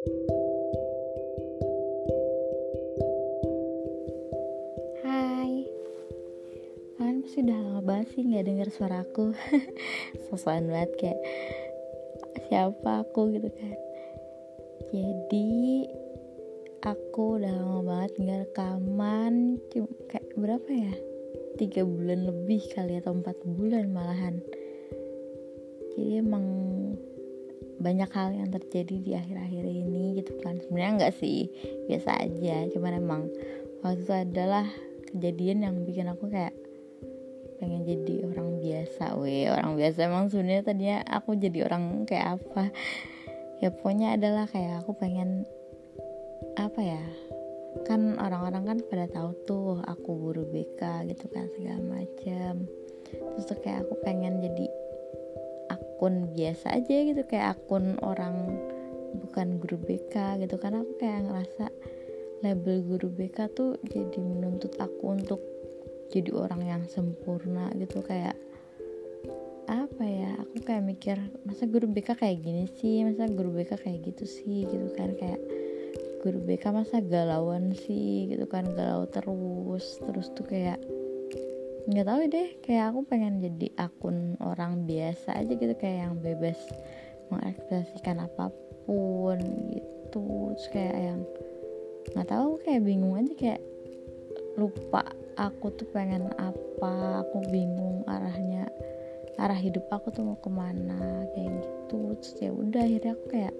Hai. Kalian pasti udah lama banget sih gak denger suara aku. Sosokan banget kayak Siapa aku? gitu kan. Jadi Aku udah lama banget gak rekaman. Cuma kayak berapa ya? Tiga bulan lebih kali atau empat bulan malahan. Jadi emang banyak hal yang terjadi di akhir-akhir ini gitu kan. Sebenarnya enggak sih biasa aja. Cuman emang waktu itu adalah kejadian yang bikin aku kayak pengen jadi orang biasa weh orang biasa emang sebenarnya tadinya aku jadi orang kayak apa. Ya pokoknya adalah kayak aku pengen apa ya kan orang-orang kan pada tahu tuh aku guru BK gitu kan segala macem. Terus tuh kayak aku pengen jadi akun biasa aja gitu kayak akun orang bukan guru BK gitu. Karena aku kayak ngerasa label guru BK tuh jadi menuntut aku untuk jadi orang yang sempurna gitu. Kayak apa ya aku kayak mikir masa guru BK kayak gini sih? Masa guru BK kayak gitu sih? Gitu kan kayak guru BK masa galauan sih? Gitu kan galau terus. Terus tuh kayak nggak tahu deh kayak aku pengen jadi akun orang biasa aja gitu kayak yang bebas mengekspresikan apa pun gitu. Terus kayak yang nggak tahu kayak bingung aja kayak lupa aku tuh pengen apa aku bingung arahnya arah hidup aku tuh mau ke mana kayak gitu. Terus ya udah akhirnya aku kayak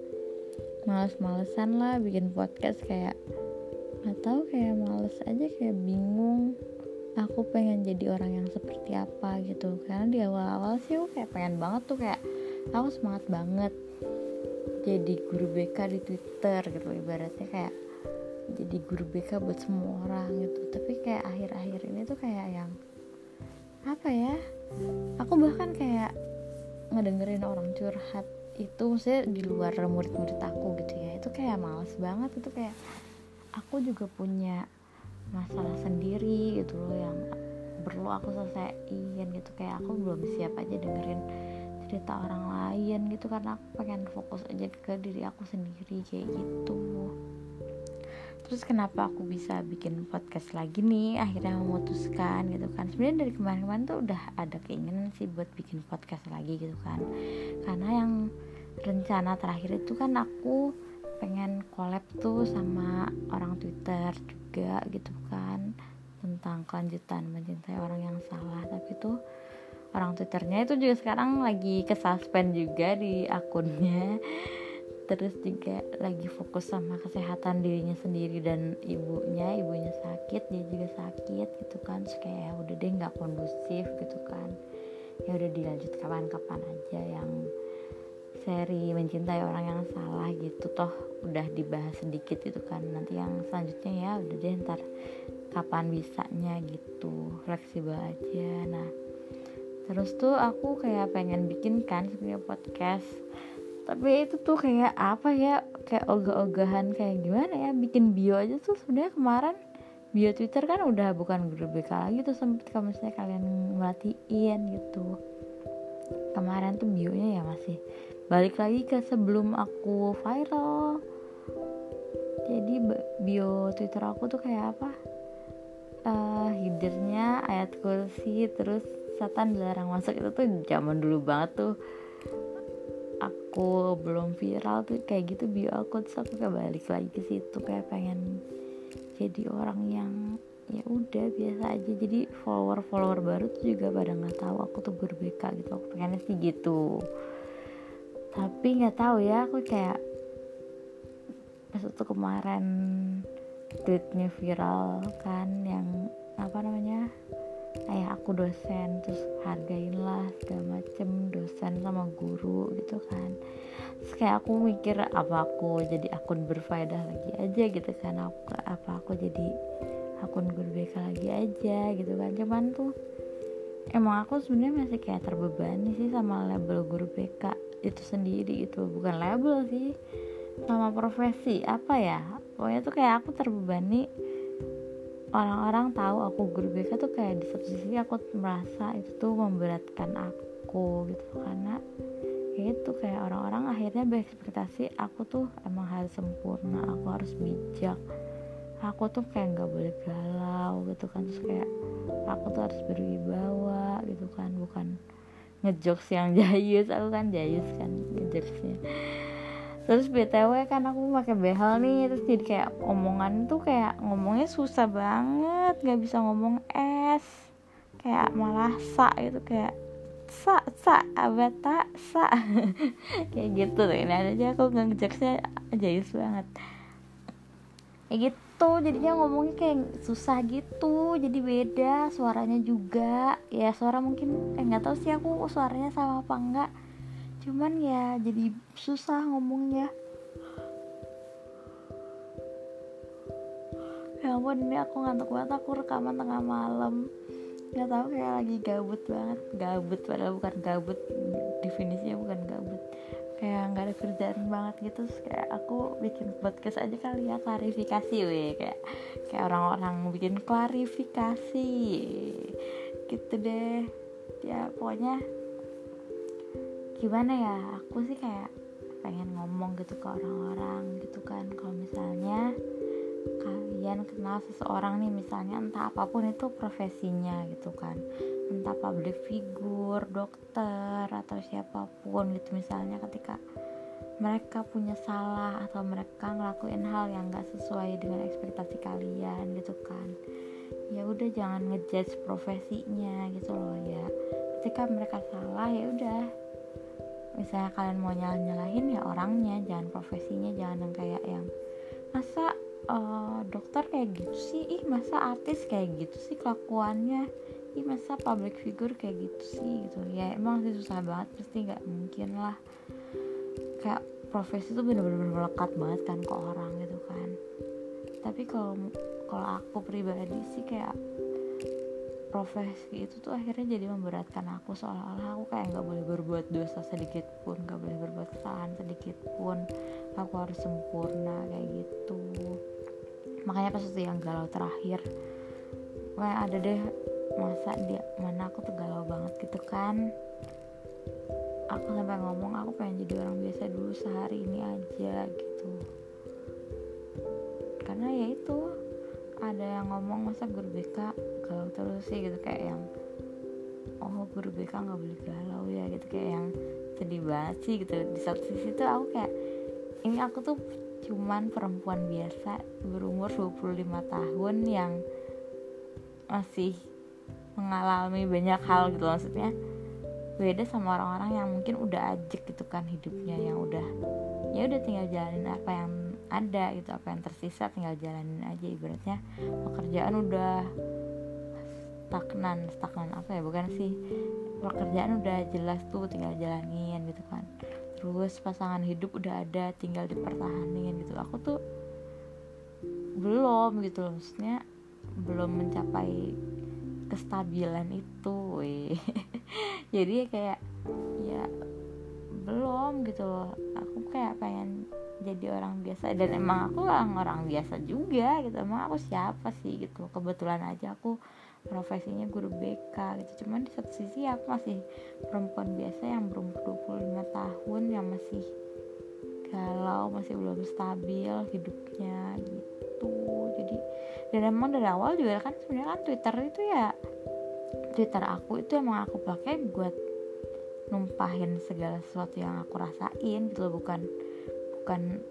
males-malesan lah bikin podcast kayak nggak tahu kayak males aja kayak bingung aku pengen jadi orang yang seperti apa gitu. Karena di awal-awal sih aku kayak pengen banget tuh kayak aku semangat banget jadi guru BK di Twitter gitu. Ibaratnya kayak jadi guru BK buat semua orang gitu. Tapi kayak akhir-akhir ini tuh kayak yang apa ya aku bahkan kayak ngedengerin orang curhat itu maksudnya di luar murid-murid aku gitu ya. Itu kayak males banget. Itu kayak aku juga punya masalah sendiri gitu loh yang perlu aku selesaiin gitu. Kayak aku belum siap aja dengerin cerita orang lain gitu karena aku pengen fokus aja ke diri aku sendiri kayak gitu. Terus kenapa aku bisa bikin podcast lagi nih? Akhirnya memutuskan gitu kan. Sebenarnya dari kemarin-kemarin tuh udah ada keinginan sih buat bikin podcast lagi gitu kan. Karena yang rencana terakhir itu kan aku pengen collab tuh sama orang Twitter juga gitu kan tentang kelanjutan mencintai orang yang salah. Tapi tuh orang twitternya itu juga sekarang lagi ke suspend juga di akunnya. Terus juga lagi fokus sama kesehatan dirinya sendiri dan ibunya ibunya sakit dia juga sakit gitu kan. Terus kayak ya udah deh nggak kondusif gitu kan. Ya udah dilanjut kapan-kapan aja yang seri mencintai orang yang salah gitu toh udah dibahas sedikit itu kan. Nanti yang selanjutnya ya udah deh ntar kapan bisanya gitu. Fleksibel aja. Nah terus tuh aku kayak pengen bikin kan sebenarnya podcast. Tapi itu tuh kayak apa ya kayak ogah-ogahan kayak gimana ya bikin bio aja tuh sebenarnya kemarin bio Twitter kan udah bukan guru BK lagi tuh sempet kalau misalnya kalian merhatiin gitu. Kemarin tuh bionya ya masih balik lagi ke sebelum aku viral. Jadi bio twitter aku tuh kayak apa? Uh, headernya ayat kursi terus setan dilarang masuk. Itu tuh zaman dulu banget tuh. Aku belum viral tuh kayak gitu bio aku. Terus aku kayak balik lagi ke situ kayak pengen jadi orang yang ya udah biasa aja. Jadi follower follower baru tuh juga pada nggak tahu aku tuh berbeka gitu. Aku pengennya sih gitu tapi nggak tahu ya aku kayak pas itu kemarin tweetnya viral kan yang apa namanya ayah aku dosen terus hargainlah segala macem dosen sama guru gitu kan. Terus kayak aku mikir apa aku jadi akun berfaedah lagi aja gitu kan? Aku, apa aku jadi akun guru BK lagi aja gitu kan? Cuman tuh emang aku sebenarnya masih kayak terbebani sih sama label guru BK itu sendiri itu bukan label sih nama profesi apa ya? Pokoknya tuh kayak aku terbebani. Orang-orang tahu aku guru BK tuh kayak di satu sisi aku merasa itu tuh memberatkan aku gitu. Karena itu kayak orang-orang akhirnya berekspektasi aku tuh emang harus sempurna aku harus bijak. Aku tuh kayak nggak boleh galau gitu kan. Terus kayak aku tuh harus berwibawa gitu kan. Bukan ngejokes yang jayus aku kan jayus kan ngejokesnya terus btw kan aku pakai behel nih terus jadi kayak omongan tuh kayak ngomongnya susah banget nggak bisa ngomong es kayak malah sa gitu kayak sa sa abata sa. Kayak gitu tuh ini aja aku ngejokesnya jayus banget. Kayak gitu gitu. Jadinya ngomongnya kayak susah gitu. Jadi beda suaranya juga. Ya suara mungkin eh nggak tahu sih aku suaranya sama apa enggak. Cuman ya jadi susah ngomongnya. Ya ampun ini aku ngantuk banget. Aku rekaman tengah malam. Nggak tahu kayak lagi gabut banget. Gabut padahal bukan gabut. Definisinya bukan gabut kayak nggak ada kerjaan banget gitu terus kayak aku bikin podcast aja kali ya klarifikasi weh. Kayak kayak orang-orang bikin klarifikasi. Gitu deh. Ya pokoknya gimana ya aku sih kayak pengen ngomong gitu ke orang-orang gitu kan. Kalau misalnya kalian kenal seseorang nih misalnya entah apa pun itu profesinya gitu kan. Entah public figure, dokter atau siapa pun gitu. Misalnya ketika mereka punya salah atau mereka ngelakuin hal yang gak sesuai dengan ekspektasi kalian gitu kan. Ya udah jangan ngejudge profesinya gitu loh ya. Ketika mereka salah ya udah. Misalnya kalian mau nyalah nyalahin ya orangnya. Jangan profesinya jangan yang kayak yang masa uh, dokter kayak gitu sih. Ih masa artis kayak gitu sih kelakuannya? Ih masa public figure kayak gitu sih gitu. Ya emang sih susah banget pasti nggak mungkin lah. Kayak profesi tuh bener-bener melekat banget kan ke orang gitu kan. Tapi kalau kalau aku pribadi sih kayak profesi itu tuh akhirnya jadi memberatkan aku. Seolah-olah aku kayak nggak boleh berbuat dosa sedikit pun nggak boleh berbuat kesalahan sedikit pun. Aku harus sempurna kayak gitu makanya pas itu yang galau terakhir kayak ada deh masa dia mana aku tuh galau banget gitu kan? Aku sampai ngomong aku pengen jadi orang biasa dulu sehari ini aja gitu. Karena ya itu ada yang ngomong masa guru BK galau terus sih? Gitu kayak yang oh guru BK nggak boleh galau ya gitu kayak yang sedih banget sih gitu. Di satu sisi tuh aku kayak ini aku tuh cuman perempuan biasa berumur 25 tahun yang masih mengalami banyak hal gitu maksudnya beda sama orang-orang yang mungkin udah ajek gitu kan hidupnya yang udah ya udah tinggal jalanin apa yang ada gitu apa yang tersisa tinggal jalanin aja ibaratnya pekerjaan udah stagnan stagnan apa ya bukan sih pekerjaan udah jelas tuh tinggal jalanin gitu kan terus pasangan hidup udah ada tinggal dipertahanin gitu. Aku tuh belum gitu loh maksudnya belum mencapai kestabilan itu weh. Jadi kayak ya belum gitu loh. Aku kayak pengen jadi orang biasa dan emang aku orang orang biasa juga gitu. Emang aku siapa sih gitu kebetulan aja aku profesinya guru BK gitu. Cuman di satu sisi aku masih perempuan biasa yang berumur 25 tahun yang masih galau masih belum stabil hidupnya gitu. Jadi dan emang dari awal juga kan sebenarnya kan Twitter itu ya Twitter aku itu emang aku pakai buat numpahin segala sesuatu yang aku rasain gitu bukan bukan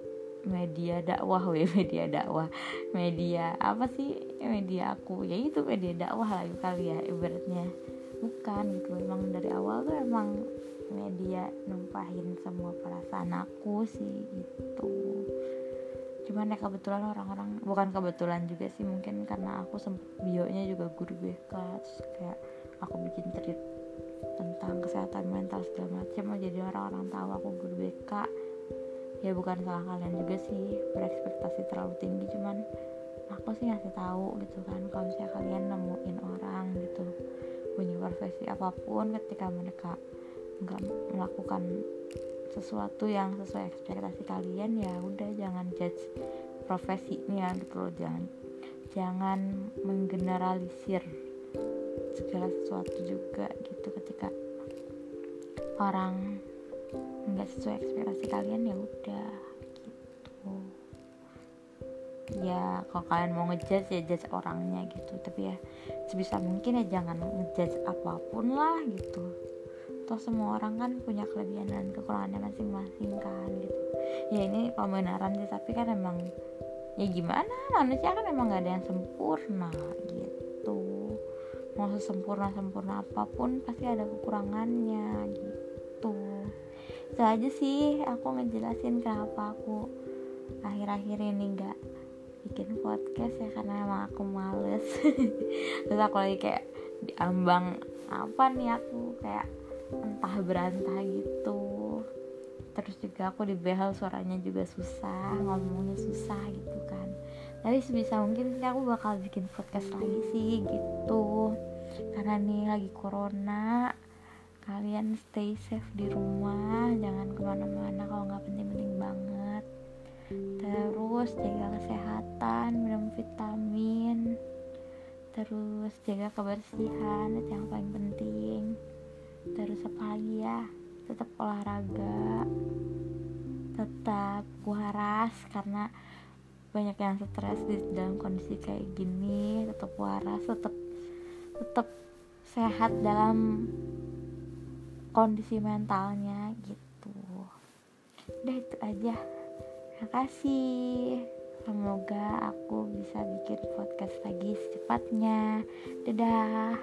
media dakwah we media dakwah. Media apa sih? Media aku. Ya itu media dakwah lagi kali ya ibaratnya. Bukan gitu. Emang dari awal tuh emang media numpahin semua perasaan aku sih gitu. Cuman ya kebetulan orang-orang bukan kebetulan juga sih mungkin karena aku sempet bionya juga guru BK terus kayak aku bikin tweet tentang kesehatan mental segala macam jadi orang-orang tahu aku guru BK ya bukan salah kalian juga sih. Berekspektasi terlalu tinggi cuman aku sih ngasih tahu gitu kan kalau misalnya kalian nemuin orang gitu punya profesi apa pun ketika mereka nggak melakukan sesuatu yang sesuai ekspektasi kalian ya udah jangan judge profesinya gitu loh. Jangan jangan menggeneralisir segala sesuatu juga gitu. Ketika orang nggak sesuai ekspektasi kalian ya udah gitu. Ya kalau kalian mau ngejudge ya judge orangnya gitu. Tapi ya sebisa mungkin ya jangan ngejudge apa pun lah gitu. Toh semua orang kan punya kelebihan dan kekurangannya masing-masing kan gitu. Ya ini pembenaran sih tapi kan emang ya gimana? Manusia kan emang gak ada yang sempurna gitu. Mau sesempurna sempurna apa pun pasti ada kekurangannya gitu itu aja sih aku ngejelasin kenapa aku akhir-akhir ini nggak bikin podcast ya karena emang aku males. Terus aku lagi kayak diambang apa nih aku? Kayak entah berantah gitu. Terus juga aku di behel suaranya juga susah ngomongnya susah gitu kan. Tapi sebisa mungkin sih aku bakal bikin podcast lagi sih gitu. Karena nih lagi corona kalian stay safe di rumah jangan ke mana-mana kalau nggak penting-penting banget. Terus jaga kesehatan minum vitamin. Terus jaga kebersihan itu yang paling penting. Terus apa lagi ya? Tetap olahraga. Tetap waras karena banyak yang stres di dalam kondisi kayak gini. Tetap waras tetap tetap sehat dalam kondisi mentalnya gitu. Udah itu aja. Terima kasih semoga aku bisa bikin podcast lagi secepatnya. Dadah